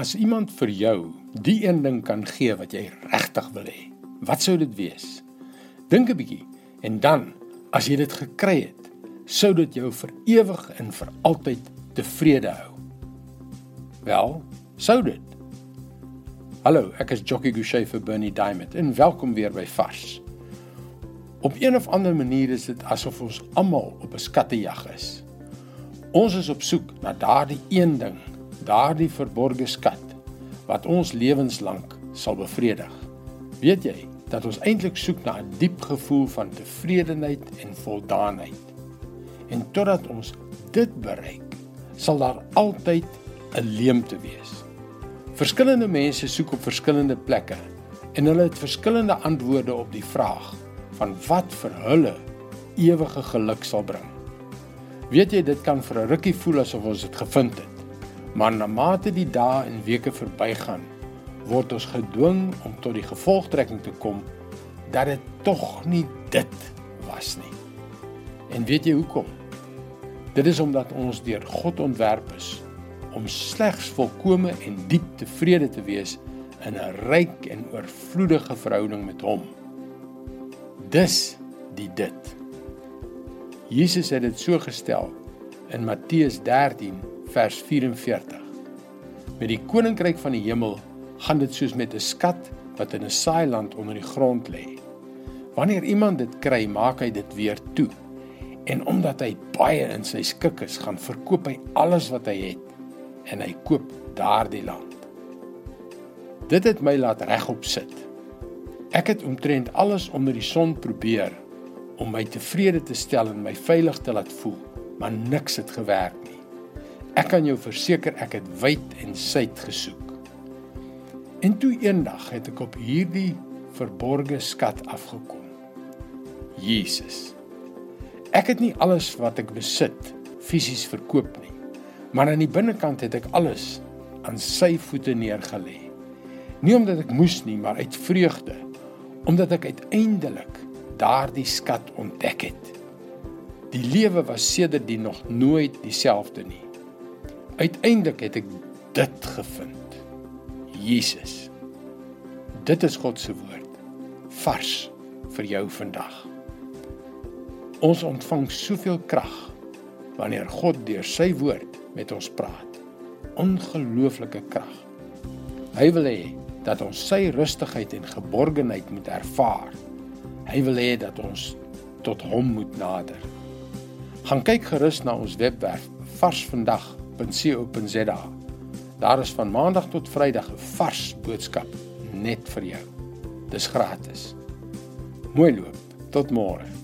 As iemand vir jou die een ding kan gee wat jy regtig wil hê, wat sou dit wees? Dink 'n bietjie en dan, as jy dit gekry het, sou dit jou vir ewig en vir altyd tevrede hou. Wel, sou dit. Hallo, ek is Jockey Gouchee vir Bernie Diamond en welkom weer by Vars. Op een of ander manier is dit asof ons almal op 'n skattejag is. Ons is op soek na daardie een ding daardie verborgde skat wat ons lewenslank sal bevredig. Weet jy dat ons eintlik soek na 'n diep gevoel van tevredenheid en voldaanheid. En totdat ons dit bereik, sal daar altyd 'n leemte wees. Verskillende mense soek op verskillende plekke en hulle het verskillende antwoorde op die vraag van wat vir hulle ewige geluk sal bring. Weet jy dit kan vir 'n rukkie voel asof ons dit gevind het. Maar na mate die dae en weke verbygaan, word ons gedwing om tot die gevolgtrekking te kom dat dit tog nie dit was nie. En weet jy hoekom? Dit is omdat ons deur God ontwerp is om slegs volkome en diep tevrede te wees in 'n ryk en oorvloedige verhouding met Hom. Dis die dit. Jesus het dit so gestel in Matteus 13 vers 44. Met die koninkryk van die hemel gaan dit soos met 'n skat wat in 'n saailand onder die grond lê. Wanneer iemand dit kry, maak hy dit weer toe. En omdat hy baie in sy skik is, gaan verkoop hy alles wat hy het en hy koop daardie land. Dit het my laat regop sit. Ek het omtrent alles onder die son probeer om my tevrede te stel en my veilig te laat voel, maar niks het gewerk. Ek kan jou verseker ek het wyd en suid gesoek. En toe eendag het ek op hierdie verborgde skat afgekom. Jesus. Ek het nie alles wat ek besit fisies verkoop nie, maar aan die binnekant het ek alles aan sy voete neergelê. Nie omdat ek moes nie, maar uit vreugde, omdat ek uiteindelik daardie skat ontdek het. Die lewe was sedertdien nog nooit dieselfde nie. Uiteindelik het ek dit gevind. Jesus. Dit is God se woord. Vars vir jou vandag. Ons ontvang soveel krag wanneer God deur sy woord met ons praat. Ongelooflike krag. Hy wil hê dat ons sy rustigheid en geborgenheid moet ervaar. Hy wil hê dat ons tot hom moet nader. Gaan kyk gerus na ons webwerf varsvandag.com www.rsg.co.za. Daar is van maandag tot vrydag 'n vars boodskap net vir jou. Dis gratis. Mooi loop. Tot môre.